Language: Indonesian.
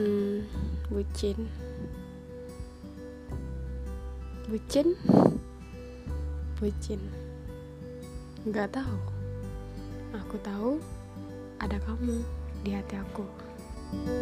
hmm, bucin. Bucin? Bucin. Nggak tahu. Aku tahu ada kamu di hati aku. thank you